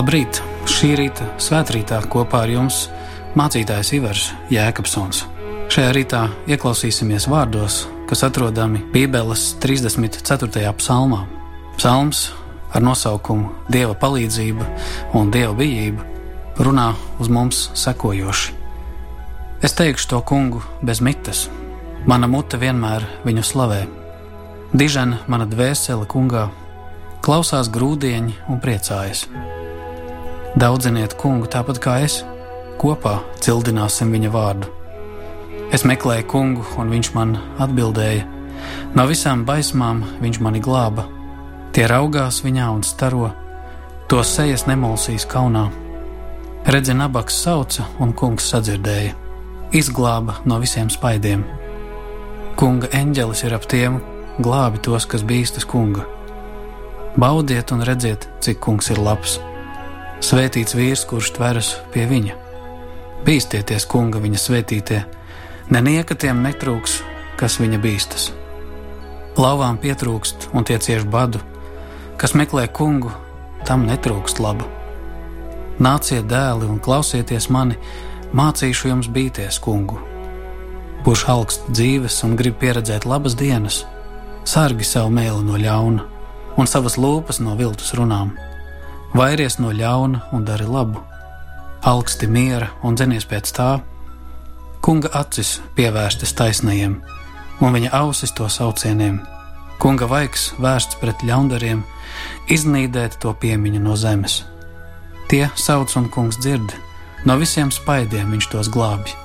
Labrīt! Šī rīta svētkrītā kopā ar jums mācītājs Ivars Jēkabsons. Šajā rītā ieklausīsimies vārdos, kas atrodami Bībeles 34. psalmā. Psalms ar nosaukumu Dieva palīdzība un Dieva bijība runā uz mums sekojoši. Es teikšu to kungu bez mitas, mana mute vienmēr viņu slavē. Dižena mana dvēsele kungā, klausās grūdieņi un priecājas. Daudziniet kungu tāpat kā es, kopā cildināsim viņa vārdu. Es meklēju kungu, un viņš man atbildēja. No visām baismām viņš mani glāba. Tie raugās viņā un staro, to sejas nemulsīs kaunā. Redzi, nabaks sauca, un kungs sadzirdēja, izglāba no visiem spaidiem. Kunga eņģelis ir ap tiem, glābi tos, kas bīstas kunga. Baudiet un redziet, cik kungs ir labs Svētīts vīrs, kurš tveras pie viņa. Bīstieties, kunga, viņa svētītie, nenieka tiem netrūks, kas viņa bīstas. Lauvām pietrūkst un tie cieš badu, kas meklē kungu, tam netrūkst laba. Nāciet, dēli, un klausieties mani, mācīšu jums bīties kungu. Kurš augst dzīves un grib pieredzēt labas dienas, sargi savu mēlu no ļauna un savas lūpas no viltus runām Vairies no ļauna un dari labu, augsti miera un dzenies pēc tā, kunga acis pievērstas taisnajiem, un viņa ausis to saucieniem. Kunga vaigs vērsts pret ļaundariem, iznīdēt to piemiņu no zemes. Tie sauc un kungs dzird, no visiem spaidiem viņš tos glābj.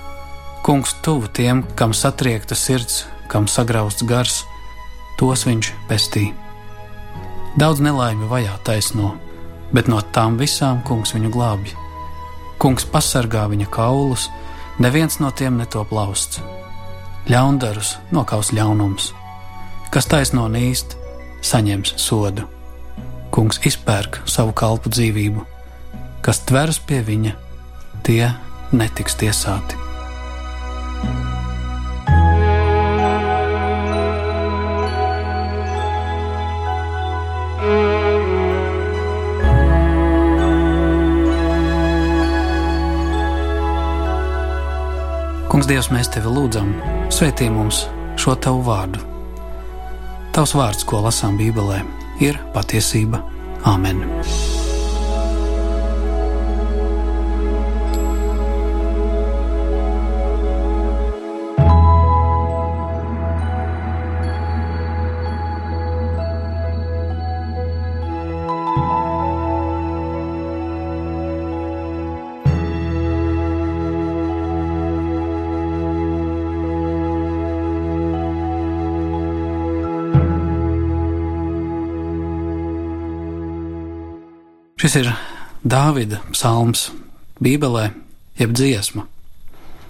Kungs tuvu tiem, kam satriekta sirds, kam sagrausts gars, tos viņš pestī. Daudz nelaimi vajā taisno, bet no tām visām kungs viņu glābj. Kungs pasargā viņa kaulus, neviens no tiem netop lausts. Ļaundarus nokaus ļaunums, kas taisno nīst, saņems sodu. Kungs izpērk savu kalpu dzīvību, kas tveras pie viņa, tie netiks tiesāti. Kungs, Dievs, mēs tevi lūdzam, svētī mums šo tavu vārdu. Tavs vārds, ko lasām Bībelē, ir patiesība. Āmen! Šis ir Dāvida psalms Bībelē, jeb dziesma.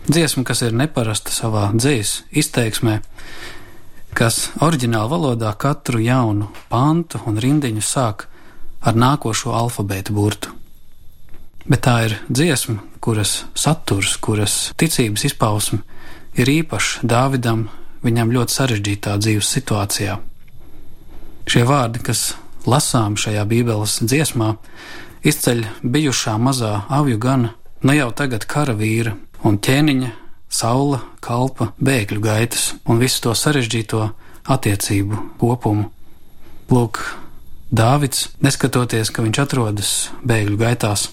Dziesma, kas ir neparasta savā dzīslu izteiksmē, kas oriģinālā valodā katru jaunu pantu un rindiņu sāk ar nākošo alfabēta burtu. Bet tā ir dziesma, kuras saturs, kuras ticības izpausme ir īpašs Dāvidam, viņam ļoti sarežģītā dzīves situācijā. Šie vārdi, kas lasām šajā Bībeles dziesmā, izceļ bijušā mazā avju gana, nu jau tagad karavīra un ķēniņa, saula, kalpa, bēgļu gaitas un visu to sarežģīto attiecību kopumu. Lūk, Dāvids, neskatoties, ka viņš atrodas bēgļu gaitās,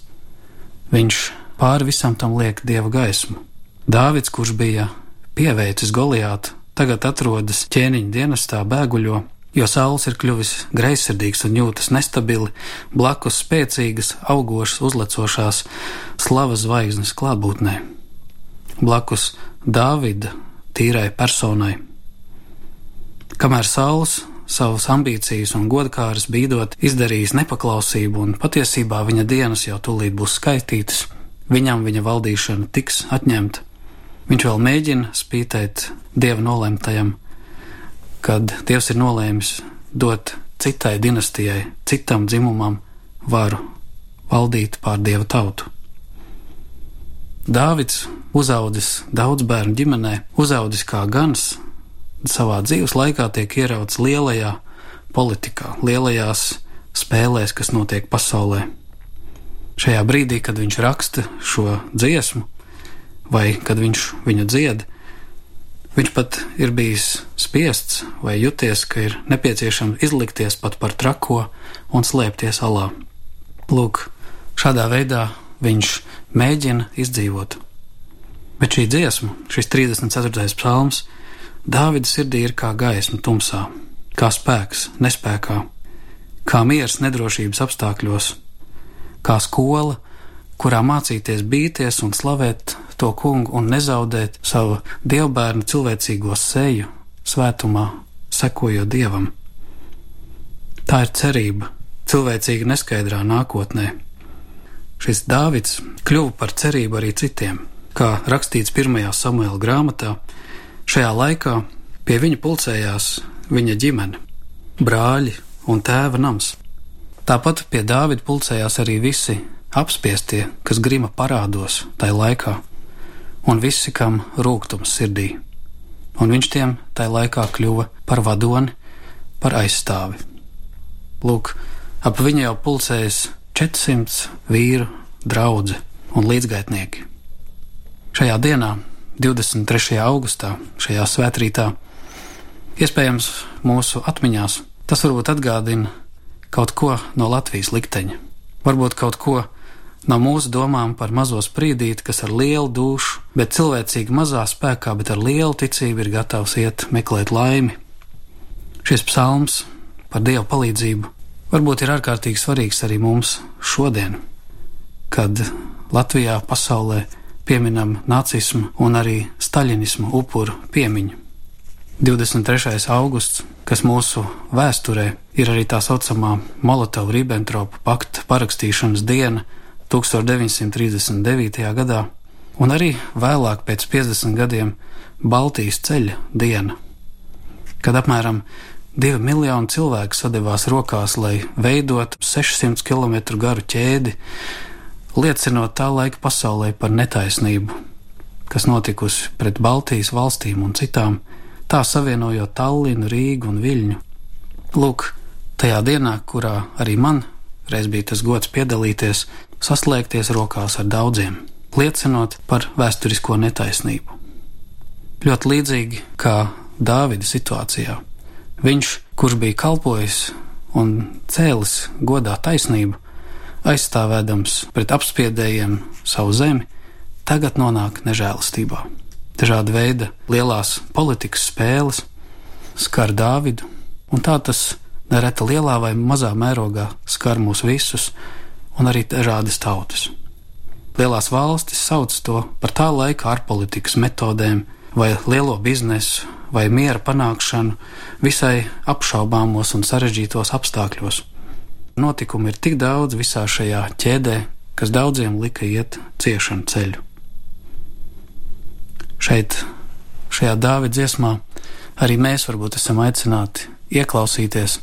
viņš pāri visam tam liek dieva gaismu. Dāvids, kurš bija pieveicis Goliātu, tagad atrodas ķēniņa dienestā bēguļo jo saules ir kļuvis greizsirdīgs un jūtas nestabili, blakus spēcīgas, augošas, uzlecošās slavas zvaigznes klātbūtnē, blakus Dāvida tīrai personai. Kamēr saules savas ambīcijas un godkāras bīdot izdarījis nepaklausību, un patiesībā viņa dienas jau tūlīt būs skaitītas, viņam viņa valdīšana tiks atņemta. Viņš vēl mēģina spītēt dieva nolemtajam, kad Dievs ir nolēmis dot citai dinastijai, citam dzimumam varu valdīt pār Dieva tautu. Dāvids uzaudzis daudz bērnu ģimenē, uzaudzis kā gans, savā dzīves laikā tiek ierauts lielajā politikā, lielajās spēlēs, kas notiek pasaulē. Šajā brīdī, kad viņš raksta šo dziesmu, vai kad viņš viņu dzied, viņš pat ir bijis spiests vai juties, ka ir nepieciešams izlikties pat par trako un slēpties alā. Lūk, šādā veidā viņš mēģina izdzīvot. Bet šī dziesma, šis 34. psalms, Dāvida sirdī ir kā gaisma tumsā, kā spēks nespējā, kā miers nedrošības apstākļos, kā skola, kurā mācīties bīties un slavēt to kungu un nezaudēt savu dievbērnu cilvēcīgo seju, svētumā, sekojot dievam. Tā ir cerība cilvēcīga neskaidrā nākotnē. Šis Dāvids kļuva par cerību arī citiem, kā rakstīts pirmajā Samuēla grāmatā. Šajā laikā pie viņa pulcējās viņa ģimene, brāļi un tēva nams. Tāpat pie Dāvida pulcējās arī visi apspiestie, kas grima parādos tajā laikā, un visi, kam rūkums sirdī. Un viņš tiem tajā laikā kļuva par vadoni, par aizstāvi. Lūk, ap viņu jau pulcējas 400 vīru, draugi un līdzgaitnieki. Šajā dienā, 23. augustā, šajā svētkrītā, iespējams, mūsu atmiņās tas varbūt atgādina kaut ko no Latvijas likteņa, varbūt kaut ko no mūsu domām par mazo sprīdīti, kas ar lielu dušu, bet cilvēcīgi mazā spēkā, bet ar lielu ticību ir gatavs iet meklēt laimi. Šis psalms par Dieva palīdzību varbūt ir ārkārtīgi svarīgs arī mums šodien, kad Latvijā pasaulē pieminam nacismu un arī staļinismu upuru piemiņu. 23. augusts, kas mūsu vēsturē ir arī tā saucamā Molotova-Ribbentropa pakta parakstīšanas diena 1939. gadā, un arī vēlāk pēc 50 gadiem Baltijas ceļa diena, kad apmēram 2 miljoni cilvēku sadevās rokās, lai veidotu 600 km garu ķēdi, liecinot tā laika pasaulē par netaisnību, kas notikusi pret Baltijas valstīm un citām tā savienojot Tallinu, Rīgu un Viļņu. Lūk, tajā dienā, kurā arī man reiz bija tas gods piedalīties, saslēgties rokās ar daudziem, liecinot par vēsturisko netaisnību. Ļoti līdzīgi kā Dāvida situācijā. Viņš, kurš bija kalpojis un cēlis godā taisnību, aizstāvēdams pret apspiedējiem savu zemi, tagad nonāk nežēlastībā dažāda veida lielās politikas spēles skar Dāvidu, un tā tas nereti lielā vai mazā mērogā skar mūs visus, un arī dažādas tautas. Lielās valstis sauc to par tā laika ārpolitikas metodēm, vai lielo biznesu, vai miera panākšanu visai apšaubāmos un sarežģītos apstākļos. Notikumu ir tik daudz visā šajā ķēdē, kas daudziem lika iet ciešanu ceļu šeit, šajā dāvida dziesmā, arī mēs varbūt esam aicināti ieklausīties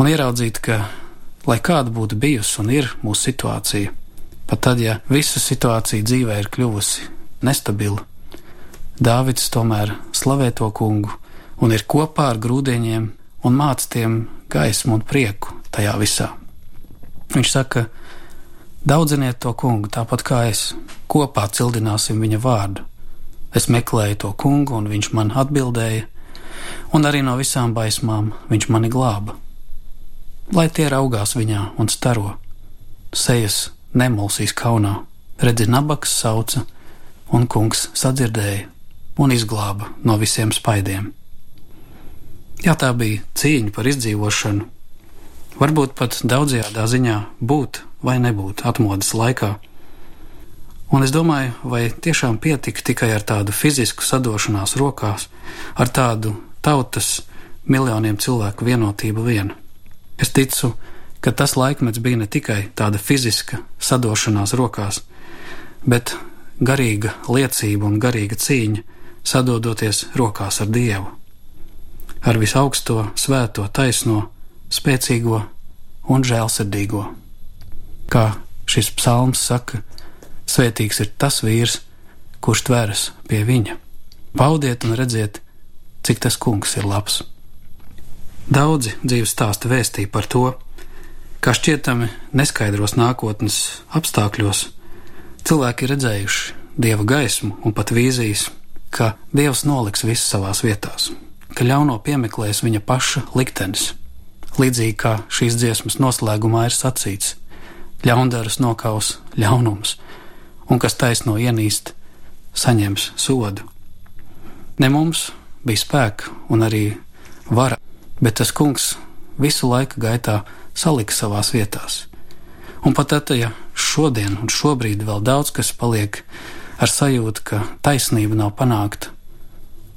un ieraudzīt, ka, lai kāda būtu bijusi un ir mūsu situācija, pat tad, ja visa situācija dzīvē ir kļuvusi nestabila, Dāvids tomēr slavē to kungu un ir kopā ar grūdiņiem un māc tiem gaismu un prieku tajā visā. Viņš saka, daudziniet to kungu tāpat kā es, kopā cildināsim viņa vārdu. Es meklēju to kungu, un viņš man atbildēja, un arī no visām baismām viņš mani glāba. Lai tie raugās viņā un staro, sejas nemulsīs kaunā, redzi, nabaks sauca, un kungs sadzirdēja un izglāba no visiem spaidiem. Jā, tā bija cīņa par izdzīvošanu, varbūt pat daudzajā ziņā būt vai nebūt atmodas laikā Un es domāju, vai tiešām pietika tikai ar tādu fizisku sadošanās rokās, ar tādu tautas miljoniem cilvēku vienotību vien. Es ticu, ka tas laikmets bija ne tikai tāda fiziska sadošanās rokās, bet garīga liecība un garīga cīņa sadodoties rokās ar Dievu, ar visaugsto, svēto, taisno, spēcīgo un žēlsirdīgo. Kā šis psalms saka, Svētīgs ir tas vīrs, kurš tveras pie viņa. Baudiet un redziet, cik tas kungs ir labs. Daudzi dzīves stāsta vēstīja par to, Kā šķietami neskaidros nākotnes apstākļos, cilvēki ir redzējuši dieva gaismu un pat vīzijas, ka dievs noliks visu savās vietās, ka ļauno piemeklēs viņa paša liktenis. Līdzīgi kā šīs dziesmas noslēgumā ir sacīts, ļaundaras nokaus ļaunums, un kas taisno ienīst, saņems sodu. Ne mums bija spēka un arī vara, bet tas kungs visu laika gaitā salika savās vietās. Un pat tad, ja šodien un šobrīd vēl daudz kas paliek ar sajūtu, ka taisnība nav panākta,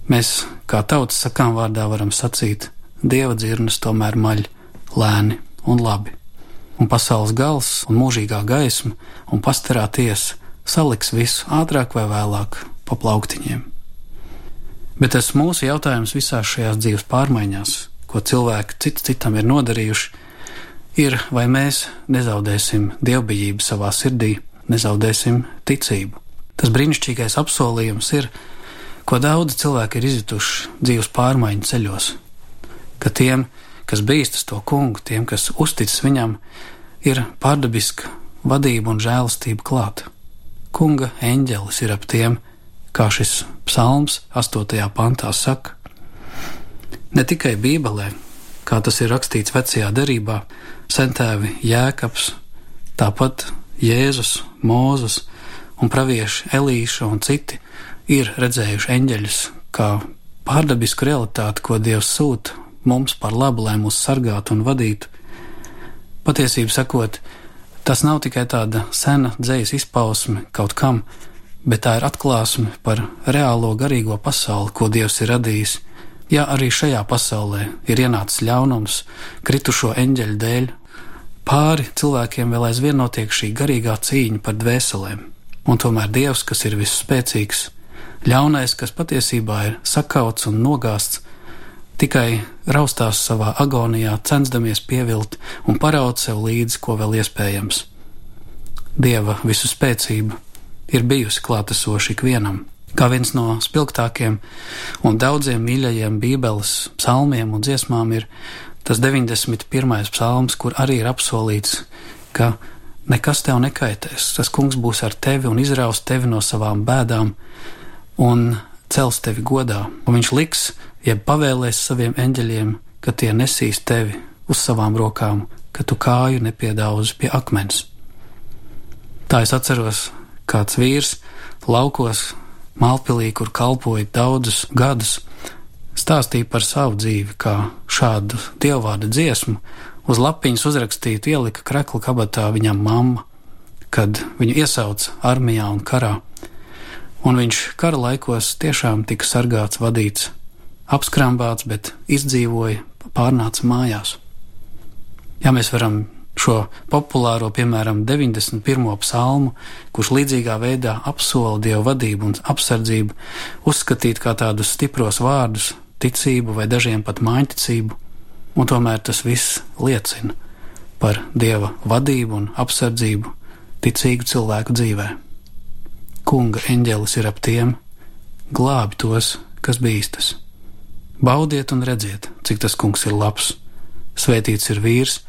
mēs kā tautas sakām vārdā varam sacīt, dieva dzirnas tomēr maļ lēni un labi. Un pasaules gals un mūžīgā gaisma un pastarā tiesa saliks visu ātrāk vai vēlāk pa plauktiņiem. Bet tas mūsu jautājums visās šajās dzīves pārmaiņās, ko cilvēki cits citam ir nodarījuši, ir, vai mēs nezaudēsim dievbijību savā sirdī, nezaudēsim ticību. Tas brīnišķīgais apsolījums ir, ko daudzi cilvēki ir izjutuši dzīves pārmaiņu ceļos, ka tiem, kas bīstas to kungu, tiem, kas uzticas viņam, ir pārdabiska vadība un žēlastība klāta. Kunga eņģelis ir ap tiem, kā šis psalms 8. pantā saka. Ne tikai Bībelē, kā tas ir rakstīts vecajā derībā, centēvi Jēkabs, tāpat Jēzus, Mūzus un pravieši Elīša un citi ir redzējuši eņģeļus kā pārdabisku realitāti, ko Dievs sūta mums par labu, lai mūs sargātu un vadītu. Patiesību sakot, tas nav tikai tāda sena dzīslas izpausme kaut kam, bet tā ir atklāsme par reālo garīgo pasauli, ko Dievs ir radījis. Ja arī šajā pasaulē ir ienācis ļaunums, kritušo eņģeļu dēļ, pāri cilvēkiem vēl aizvien notiek šī garīgā cīņa par dvēselēm, un tomēr Dievs, kas ir visspēcīgs, ļaunais, kas patiesībā ir sakauts un nogāsts, tikai raustās savā agonijā, censdamies pievilt un paraut sev līdzi, ko vēl iespējams. Dieva visu spēcību ir bijusi klātesoša ikvienam. Kā viens no spilgtākiem un daudziem mīļajiem Bībeles psalmiem un dziesmām ir tas 91. psalms, kur arī ir apsolīts, ka nekas tev nekaitēs. Tas kungs būs ar tevi un izraus tevi no savām bēdām un cels tevi godā. Un viņš liks, jeb pavēlēs saviem eņģeļiem, ka tie nesīs tevi uz savām rokām, ka tu kāju nepiedauzi pie akmens. Tā es atceros kāds vīrs laukos, Malpilī, kur kalpoja daudzus gadus, stāstīja par savu dzīvi, kā šādu dievvvārdu dziesmu uz lapiņas uzrakstītu ielika krekla kabatā viņam mamma, kad viņu iesauca armijā un karā. Un viņš kara laikos tiešām tika sargāts, vadīts, apskrāmbāts, bet izdzīvoja, pārnāca mājās. Ja mēs varam šo populāro, piemēram, 91. psalmu, kurš līdzīgā veidā apsola dievu vadību un apsardzību, uzskatīt kā tādus stipros vārdus, ticību vai dažiem pat mājiņticību, un tomēr tas viss liecina par dieva vadību un apsardzību ticīgu cilvēku dzīvē. Kunga eņģelis ir ap tiem, glābi tos, kas bīstas. Baudiet un redziet, cik tas kungs ir labs. Svētīts ir vīrs,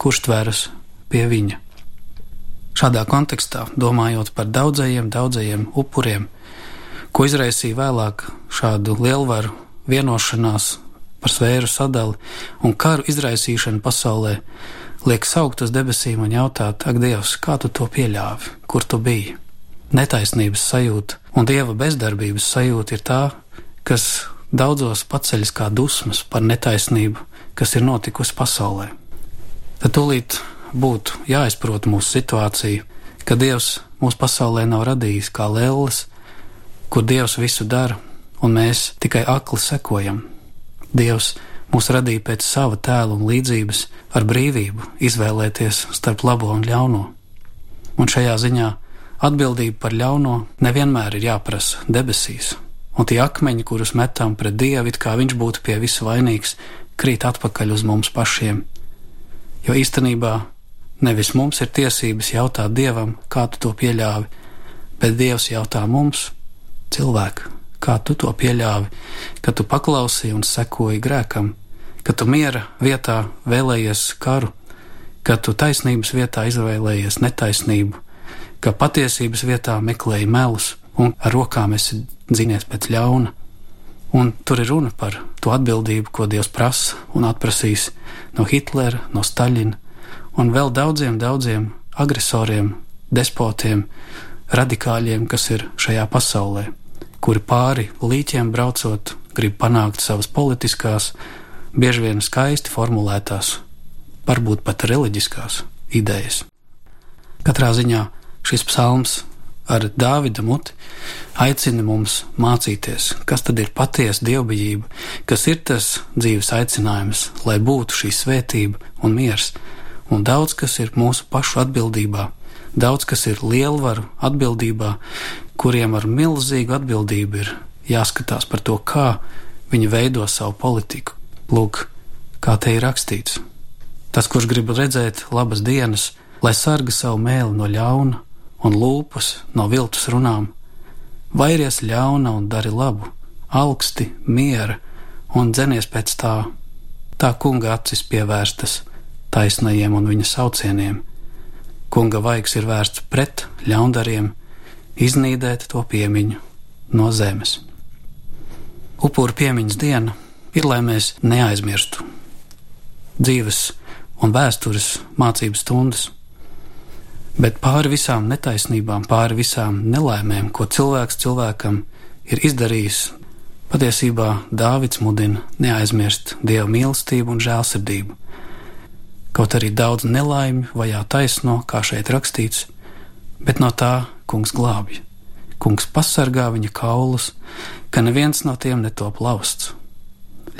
kurš tveras pie viņa. Šādā kontekstā, domājot par daudzajiem, daudzajiem upuriem, ko izraisīja vēlāk šādu lielvaru vienošanās par svēru sadali un karu izraisīšanu pasaulē, liek saukt uz debesīm un jautāt, ak, Dievs, kā tu to pieļāvi, kur tu biji? Netaisnības sajūta un dieva bezdarbības sajūta ir tā, kas daudzos paceļas kā dusmas par netaisnību, kas ir notikusi pasaulē tad tūlīt būtu jāizprot mūsu situācija, ka Dievs mūsu pasaulē nav radījis kā lēlis, kur Dievs visu dara, un mēs tikai akli sekojam. Dievs mūs radīja pēc sava tēla un līdzības ar brīvību izvēlēties starp labo un ļauno. Un šajā ziņā atbildība par ļauno nevienmēr ir jāprasa debesīs, un tie akmeņi, kurus metam pret Dievu, it kā viņš būtu pie visa vainīgs, krīt atpakaļ uz mums pašiem Jo īstenībā nevis mums ir tiesības jautāt Dievam, kā tu to pieļāvi, bet Dievs jautā mums, cilvēku, kā tu to pieļāvi, ka tu paklausīji un sekoji grēkam, ka tu miera vietā vēlējies karu, ka tu taisnības vietā izvēlējies netaisnību, ka patiesības vietā meklēji melus un ar rokām esi dzīvies pēc ļauna. Un tur ir runa par to atbildību, ko Dievs prasa un atprasīs no Hitlera, no Staļina un vēl daudziem, daudziem agresoriem, despotiem, radikāļiem, kas ir šajā pasaulē, kuri pāri līķiem braucot, grib panākt savas politiskās, bieži vien skaisti formulētās, varbūt pat reliģiskās idejas. Katrā ziņā šis psalms ar Dāvida muti aicina mums mācīties, kas tad ir patiesa dievbijība, kas ir tas dzīves aicinājums, lai būtu šī svētība un miers, un daudz kas ir mūsu pašu atbildībā, daudz kas ir lielvaru atbildībā, kuriem ar milzīgu atbildību ir jāskatās par to, kā viņi veido savu politiku. Lūk, kā te ir rakstīts. Tas, kurš grib redzēt labas dienas, lai sarga savu mēli no ļauna, un lūpas no viltus runām. Vairies ļauna un dari labu, augsti, miera un dzenies pēc tā. Tā kunga acis pievērstas taisnajiem un viņa saucieniem. Kunga vaigs ir vērsts pret ļaundariem, iznīdēt to piemiņu no zemes. Upuru piemiņas diena ir, lai mēs neaizmirstu dzīves un vēstures mācības stundas Bet pāri visām netaisnībām, pāri visām nelaimēm, ko cilvēks cilvēkam ir izdarījis, patiesībā Dāvids mudina neaizmirst dieva mīlestību un žēlsirdību. Kaut arī daudz nelaimju vajā taisno, kā šeit rakstīts, bet no tā kungs glābj. Kungs pasargā viņa kaulus, ka neviens no tiem netop lausts.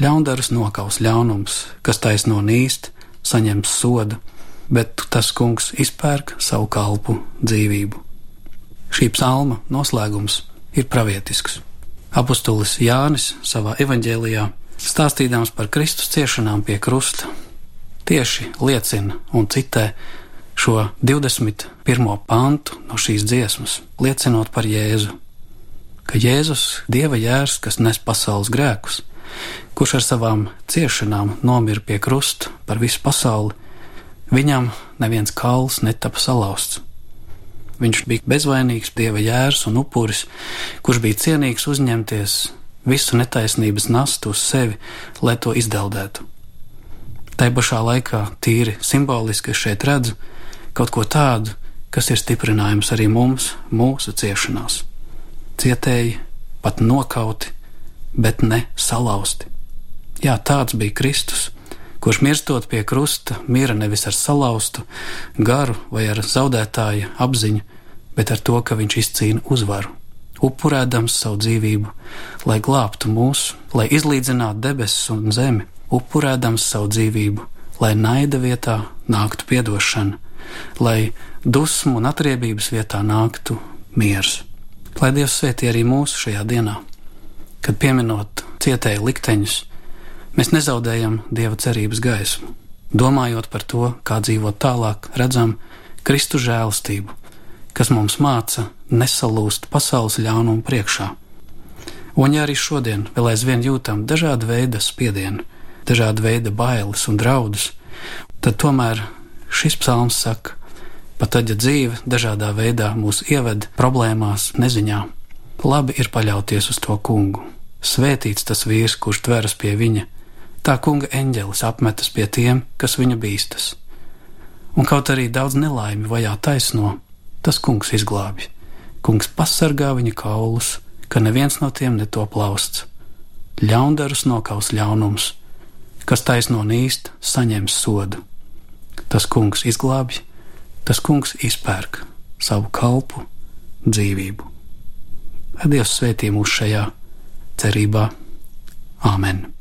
Ļaundarus nokaus ļaunums, kas taisno nīst, saņems sodu bet tas kungs izpērk savu kalpu dzīvību. Šī psalma noslēgums ir pravietisks. Apostolis Jānis savā evanģēlijā, stāstīdams par Kristus ciešanām pie krusta, tieši liecina un citē šo 21. pantu no šīs dziesmas, liecinot par Jēzu, ka Jēzus, Dieva jērs, kas nes pasaules grēkus, kurš ar savām ciešanām nomira pie krusta par visu pasauli, Viņam neviens kauls netapa salauzts. Viņš bija bezvainīgs dieva jērs un upuris, kurš bija cienīgs uzņemties visu netaisnības nastu uz sevi, lai to izdeldētu. Tā pašā laikā, tīri simboliski, es šeit redzu kaut ko tādu, kas ir stiprinājums arī mums, mūsu ciešanās. Cietēji, pat nokauti, bet ne salauzti. Jā, tāds bija Kristus kurš mirstot pie krusta, mira nevis ar salauztu garu vai ar zaudētāja apziņu, bet ar to, ka viņš izcīna uzvaru, upurēdams savu dzīvību, lai glābtu mūs, lai izlīdzinātu debesis un zemi, upurēdams savu dzīvību, lai naida vietā nāktu piedošana, lai dusmu un atriebības vietā nāktu miers. Lai Dievs svētī arī mūsu šajā dienā, kad pieminot cietēju likteņus, Mēs nezaudējam dieva cerības gaismu. Domājot par to, kā dzīvot tālāk, redzam Kristu žēlastību, kas mums māca nesalūst pasaules ļaunumu priekšā. Un ja arī šodien vēl aizvien jūtam dažādu veidu spiedienu, dažādu veidu bailes un draudus, tad tomēr šis psalms saka, pat tad, ja dzīve dažādā veidā mūs ieved problēmās, neziņā, labi ir paļauties uz to kungu. Svētīts tas vīrs, kurš tveras pie viņa, Tā kunga eņģelis apmetas pie tiem, kas viņa bīstas. Un kaut arī daudz nelaimi vajā taisno, tas kungs izglābj. Kungs pasargā viņa kaulus, ka neviens no tiem netop lausts. Ļaundarus nokaus ļaunums, kas taisno nīst, saņems sodu. Tas kungs izglābj, tas kungs izpērk savu kalpu dzīvību. Dievs svētī mūs šajā cerībā. Āmen!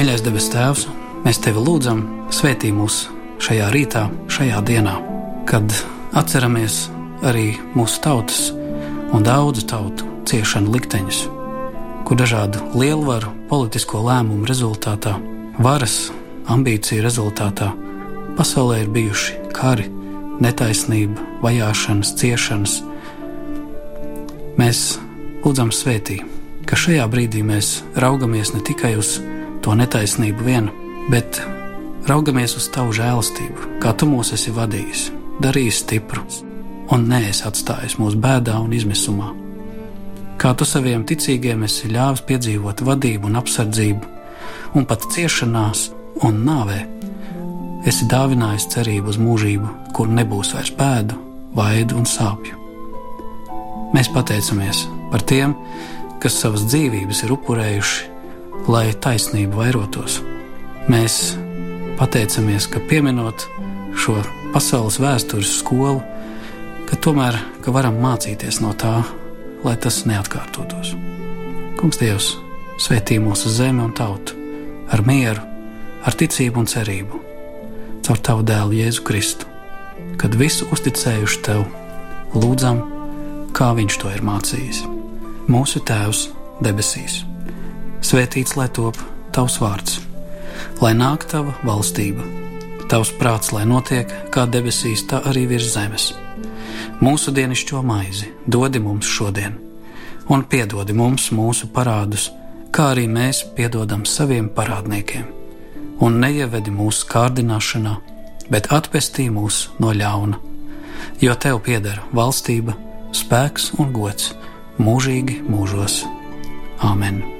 Mīļais debes Tēvs, mēs Tevi lūdzam, svētī mūs šajā rītā, šajā dienā, kad atceramies arī mūsu tautas un daudzu tautu ciešanu likteņus, kur dažādu lielvaru politisko lēmumu rezultātā, varas ambīciju rezultātā pasaulē ir bijuši kari, netaisnība, vajāšanas, ciešanas. Mēs lūdzam svētī, ka šajā brīdī mēs raugamies ne tikai uz to netaisnību vienu, bet raugamies uz tavu žēlastību, kā tu mūs esi vadījis, darījis stiprus un neesi atstājis mūsu bēdā un izmisumā. Kā tu saviem ticīgiem esi ļāvis piedzīvot vadību un apsardzību, un pat ciešanās un nāvē, esi dāvinājis cerību uz mūžību, kur nebūs vairs pēdu, vaidu un sāpju. Mēs pateicamies par tiem, kas savas dzīvības ir upurējuši, lai taisnība vairotos. Mēs pateicamies, ka pieminot šo pasaules vēstures skolu, ka tomēr ka varam mācīties no tā, lai tas neatkārtotos. Kungs, Dievs, svētī mūsu zemi un tautu ar mieru, ar ticību un cerību, caur Tavu dēlu Jēzu Kristu, kad visu uzticējuši Tev, lūdzam, kā Viņš to ir mācījis. Mūsu Tēvs debesīs, svētīts lai top Tavs vārds, lai nāk Tava valstība, Tavs prāts, lai notiek kā debesīs, tā arī virs zemes Mūsu dienascho maizi dodi mums šodien, un piedodi mums mūsu parādus, kā arī mēs piedodam saviem parādniekiem. Un neievedi mūsu kārdināšanā, bet atpestī mūs no ļauna. Jo tev pieder valstība, spēks un gods mūžīgi mūžos. Āmen!